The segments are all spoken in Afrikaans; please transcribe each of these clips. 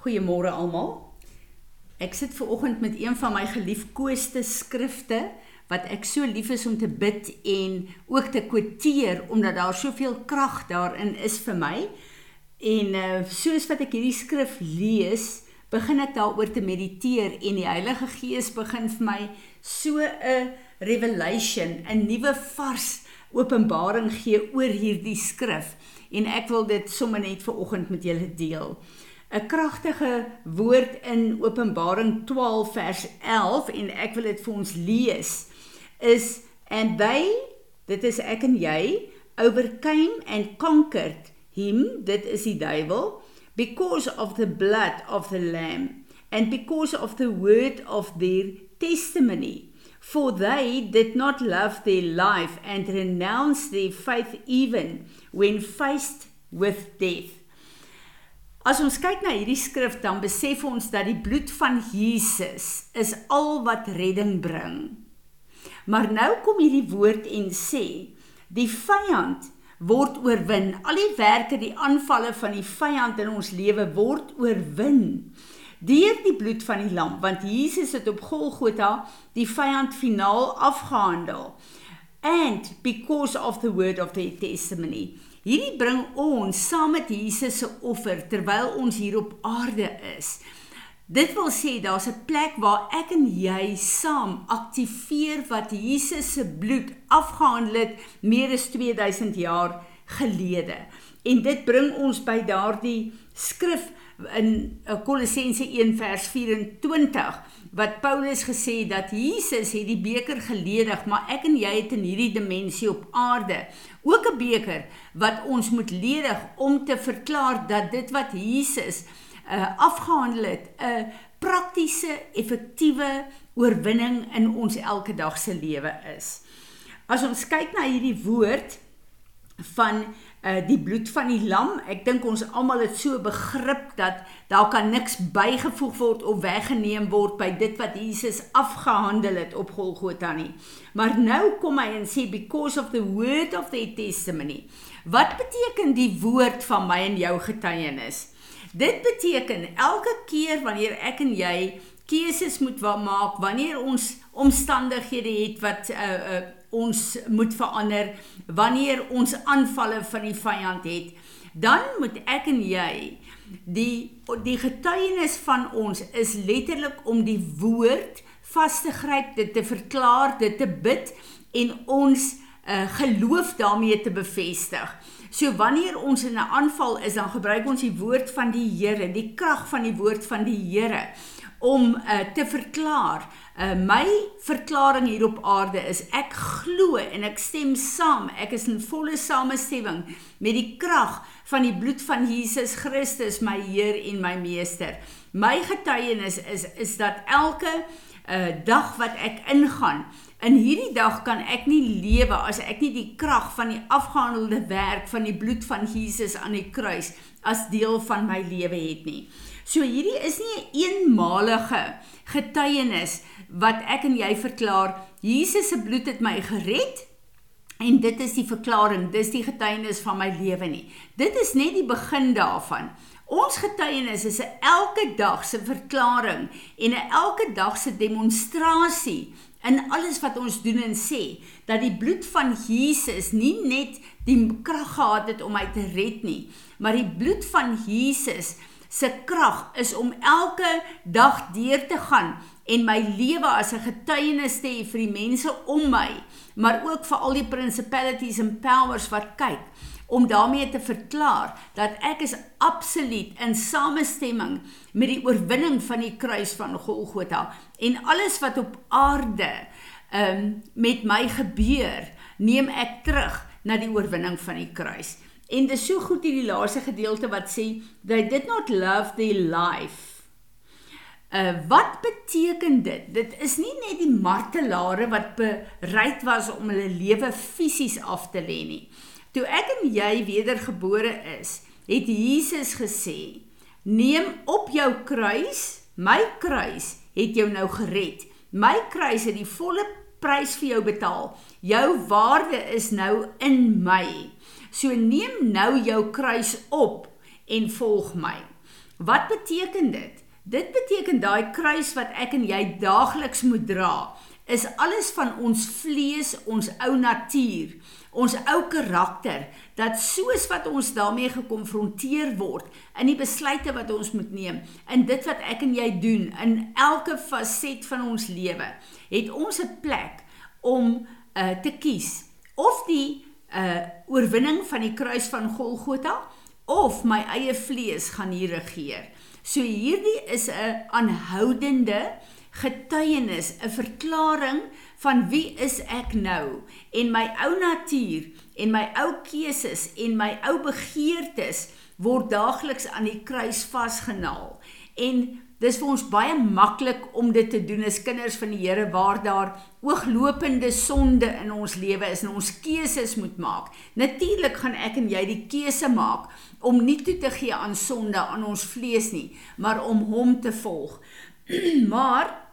Goeiemôre almal. Ek sit ver oggend met een van my geliefkoeste skrifte wat ek so lief is om te bid en ook te kwoteer omdat daar soveel krag daarin is vir my. En uh soos wat ek hierdie skrif lees, begin ek daaroor te mediteer en die Heilige Gees begin vir my so 'n revelation, 'n nuwe vars openbaring gee oor hierdie skrif en ek wil dit sommer net vir oggend met julle deel. 'n kragtige woord in Openbaring 12 vers 11 en ek wil dit vir ons lees is and they dit is ek en jy overcame and conquered him dit is die duiwel because of the blood of the lamb and because of the word of their testimony. For they did not love their life and renounced their faith even when faced with death As ons kyk na hierdie skrif dan besef ons dat die bloed van Jesus is al wat redding bring. Maar nou kom hierdie woord en sê die vyand word oorwin. Al die werke, die aanvalle van die vyand in ons lewe word oorwin deur die bloed van die lam, want Jesus het op Golgotha die vyand finaal afgehandel. And because of the word of the testimony Hierdie bring ons saam met Jesus se offer terwyl ons hier op aarde is. Dit wil sê daar's 'n plek waar ek en jy saam aktiveer wat Jesus se bloed afgehandel het meer as 2000 jaar gelede. En dit bring ons by daardie skrif in Kolossense 1 vers 24 wat Paulus gesê dat Jesus het die beker geledig, maar ek en jy het in hierdie dimensie op aarde ook 'n beker wat ons moet ledig om te verklaar dat dit wat Jesus uh, afgehandel het, 'n praktiese, effektiewe oorwinning in ons elke dag se lewe is. As ons kyk na hierdie woord van uh die bloed van die lam. Ek dink ons almal het so begrip dat daar kan niks bygevoeg word of weggeneem word by dit wat Jesus afgehandel het op Golgotha nie. Maar nou kom hy en sê because of the word of the testimony. Wat beteken die woord van my en jou getuienis? Dit beteken elke keer wanneer ek en jy keuses moet maak, wanneer ons omstandighede het wat uh uh ons moet verander wanneer ons aanvalle van die vyand het. Dan moet ek en jy die die getuienis van ons is letterlik om die woord vas te gryp dit te verklaar dit te bid en ons uh, geloof daarmee te bevestig so wanneer ons in 'n aanval is dan gebruik ons die woord van die Here die krag van die woord van die Here om uh, te verklaar. Uh, my verklaring hier op aarde is ek glo en ek stem saam. Ek is in volle samestemming met die krag van die bloed van Jesus Christus, my Heer en my Meester. My getuienis is is dat elke uh, dag wat ek ingaan, in hierdie dag kan ek nie lewe as ek nie die krag van die afgehandelde werk van die bloed van Jesus aan die kruis as deel van my lewe het nie. So hierdie is nie 'n een eenmalige getuienis wat ek en jy verklaar Jesus se bloed het my gered en dit is die verklaring, dis die getuienis van my lewe nie. Dit is net die begin daarvan. Ons getuienis is 'n elke dag se verklaring en 'n elke dag se demonstrasie in alles wat ons doen en sê dat die bloed van Jesus nie net die krag gehad het om my te red nie, maar die bloed van Jesus se krag is om elke dag deur te gaan en my lewe as 'n getuienis te hê vir die mense om my, maar ook vir al die principalities en powers wat kyk om daarmee te verklaar dat ek is absoluut in samestemming met die oorwinning van die kruis van Golgotha en alles wat op aarde um, met my gebeur, neem ek terug na die oorwinning van die kruis. En dis so goed hierdie laaste gedeelte wat sê they did not love their life. Uh wat beteken dit? Dit is nie net die martelare wat bereid was om hulle lewe fisies af te lê nie. Toe ek en jy wedergebore is, het Jesus gesê: "Neem op jou kruis, my kruis het jou nou gered. My kruis het die volle prys vir jou betaal. Jou waarde is nou in my." So neem nou jou kruis op en volg my. Wat beteken dit? Dit beteken daai kruis wat ek en jy daagliks moet dra, is alles van ons vlees, ons ou natuur, ons ou karakter, dat soos wat ons daarmee gekonfronteer word in die besluite wat ons moet neem, in dit wat ek en jy doen, in elke faset van ons lewe, het ons 'n plek om uh, te kies of die uh, oorwinning van die kruis van Golgotha of my eie vlees gaan hier regeer. So hierdie is 'n aanhoudende getuienis, 'n verklaring van wie is ek nou en my ou natuur en my ou keuses en my ou begeertes word daagliks aan die kruis vasgenaal. En dis vir ons baie maklik om dit te doen as kinders van die Here waar daar ooglopende sonde in ons lewe is en ons keuses moet maak. Natuurlik gaan ek en jy die keuse maak om nie toe te gee aan sonde aan ons vlees nie, maar om hom te volg. maar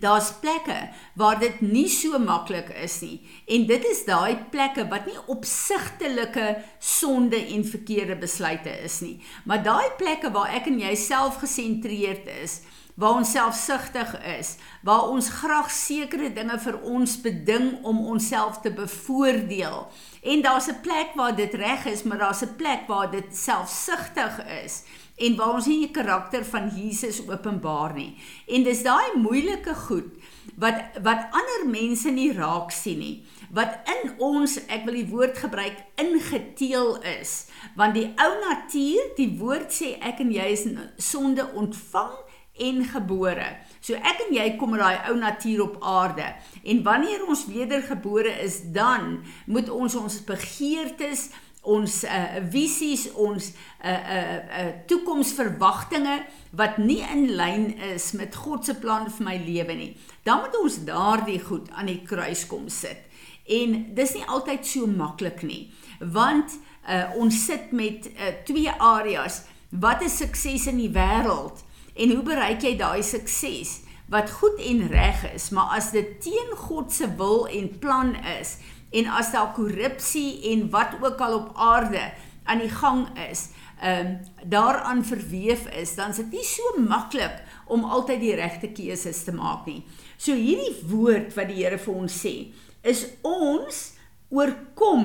daar's plekke waar dit nie so maklik is nie. En dit is daai plekke wat nie opsigtelike sonde en verkeerde besluite is nie. Maar daai plekke waar ek en jy self gesentreerd is waar ons selfsugtig is waar ons graag sekere dinge vir ons beding om onsself te bevoordeel en daar's 'n plek waar dit reg is maar daar's 'n plek waar dit selfsugtig is en waar ons nie die karakter van Jesus openbaar nie. En dis daai moeilike goed wat wat ander mense nie raak sien nie. Wat in ons, ek wil die woord gebruik, ingeteel is. Want die ou natuur, die woord sê ek en jy is sonde ontvang en gebore. So ek en jy kom met daai ou natuur op aarde. En wanneer ons wedergebore is, dan moet ons ons begeertes ons uh, visies, ons uh uh, uh toekomsverwagtinge wat nie in lyn is met God se plan vir my lewe nie. Dan moet ons daardie goed aan die kruis kom sit. En dis nie altyd so maklik nie, want uh ons sit met uh, twee areas. Wat is sukses in die wêreld en hoe bereik jy daai sukses? Wat goed en reg is, maar as dit teen God se wil en plan is, en as daar korrupsie en wat ook al op aarde aan die gang is, ehm um, daaraan verweef is, dan is dit nie so maklik om altyd die regte keuses te maak nie. So hierdie woord wat die Here vir ons sê, is ons oorkom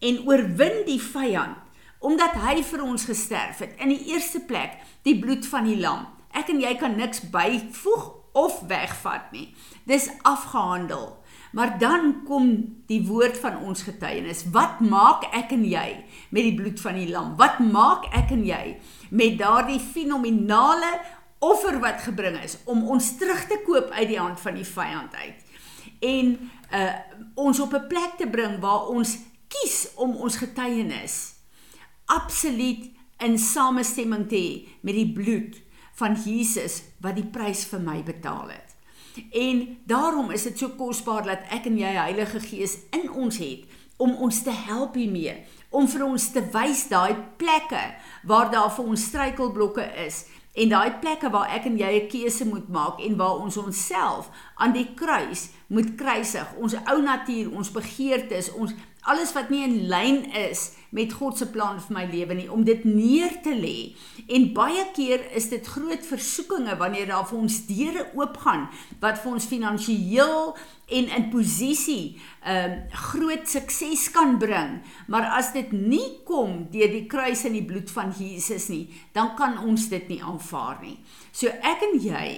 en oorwin die vyand omdat hy vir ons gesterf het. In die eerste plek, die bloed van die lam. Ek en jy kan niks byvoeg of wegvat nie. Dis afgehandel. Maar dan kom die woord van ons getuienis. Wat maak ek en jy met die bloed van die lam? Wat maak ek en jy met daardie fenominale offer wat gebring is om ons terug te koop uit die hand van die vyand uit? En uh ons op 'n plek te bring waar ons kies om ons getuienis absoluut in samestemming te hê met die bloed van Jesus wat die prys vir my betaal het. En daarom is dit so kosbaar dat ek en jy Heilige Gees in ons het om ons te help hiermee, om vir ons te wys daai plekke waar daar vir ons struikelblokke is en daai plekke waar ek en jy 'n keuse moet maak en waar ons onsself aan die kruis moet kruisig, ons ou natuur, ons begeertes, ons alles wat nie in lyn is met God se plan vir my lewe nie om dit neer te lê. En baie keer is dit groot versoekinge wanneer daar vir ons deure oopgaan wat vir ons finansiëel en in posisie ehm um, groot sukses kan bring. Maar as dit nie kom deur die kruis en die bloed van Jesus nie, dan kan ons dit nie aanvaar nie. So ek en jy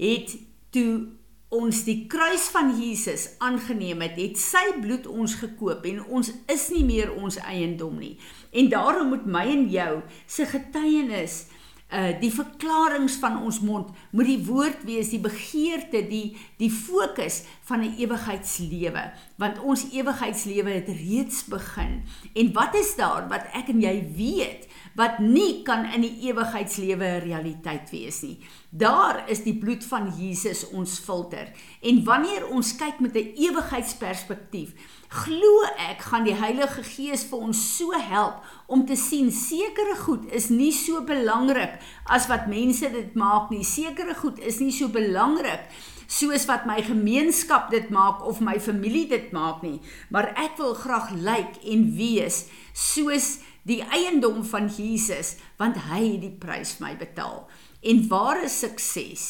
het toe ons die kruis van Jesus aangeneem het, het sy bloed ons gekoop en ons is nie meer ons eiendom nie. En daarom moet my en jou se getuienis uh die verklaringe van ons mond moet die woord wees die begeerte die die fokus van 'n ewigheidslewe want ons ewigheidslewe het reeds begin en wat is daar wat ek en jy weet wat nie kan in die ewigheidslewe 'n realiteit wees nie. Daar is die bloed van Jesus ons filter. En wanneer ons kyk met 'n ewigheidsperspektief, glo ek gaan die Heilige Gees vir ons so help om te sien sekere goed is nie so belangrik as wat mense dit maak nie. Sekere goed is nie so belangrik soos wat my gemeenskap dit maak of my familie dit maak nie, maar ek wil graag lyk en wees soos die eiendom van Jesus, want hy het die prys vir my betaal. En ware sukses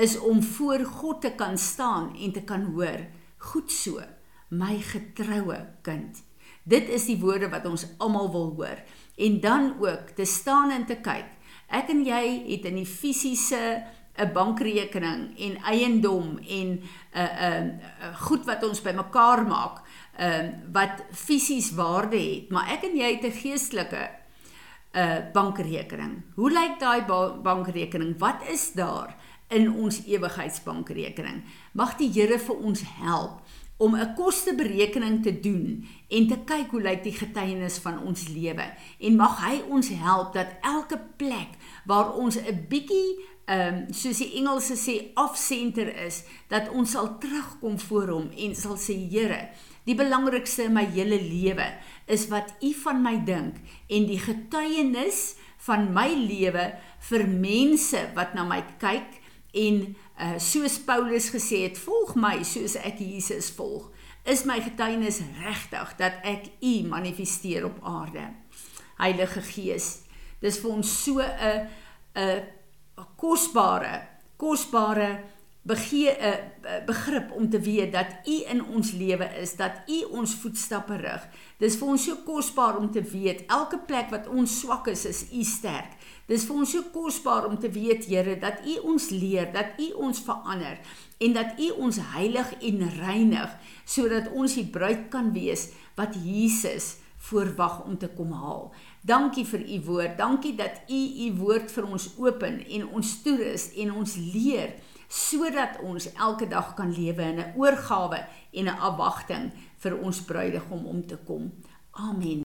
is om voor God te kan staan en te kan hoor, goed so, my getroue kind. Dit is die woorde wat ons almal wil hoor. En dan ook te staan en te kyk. Ek en jy het in die fisiese 'n bankrekening en eiendom en 'n uh, 'n uh, uh, goed wat ons bymekaar maak, ehm uh, wat fisies waarde het, maar ek en jy het 'n geestelike 'n uh, bankrekening. Hoe lyk daai ba bankrekening? Wat is daar in ons ewigheidsbankrekening? Mag die Here vir ons help om 'n kosteberekening te doen en te kyk hoe lyk die getuienis van ons lewe. En mag hy ons help dat elke plek waar ons 'n bietjie ehm um, soos die Engelse sê off center is dat ons sal terugkom voor hom en sal sê Here die belangrikste in my hele lewe is wat u van my dink en die getuienis van my lewe vir mense wat na my kyk en uh, soos Paulus gesê het volg my soos ek Jesus volg. Is my getuienis regtig dat ek u manifesteer op aarde? Heilige Gees dis vir ons so 'n 'n kosbare kosbare begee 'n uh, uh, begrip om te weet dat U in ons lewe is, dat U ons voetstappe rig. Dis vir ons so kosbaar om te weet elke plek wat ons swak is, is U sterk. Dis vir ons so kosbaar om te weet, Here, dat U ons leer, dat U ons verander en dat U ons heilig en reinig sodat ons die bruid kan wees wat Jesus voorwag om te kom haal. Dankie vir u woord. Dankie dat u u woord vir ons open en ons toerus en ons leer sodat ons elke dag kan lewe in 'n oorgawe en 'n afwagting vir ons bruidegom om te kom. Amen.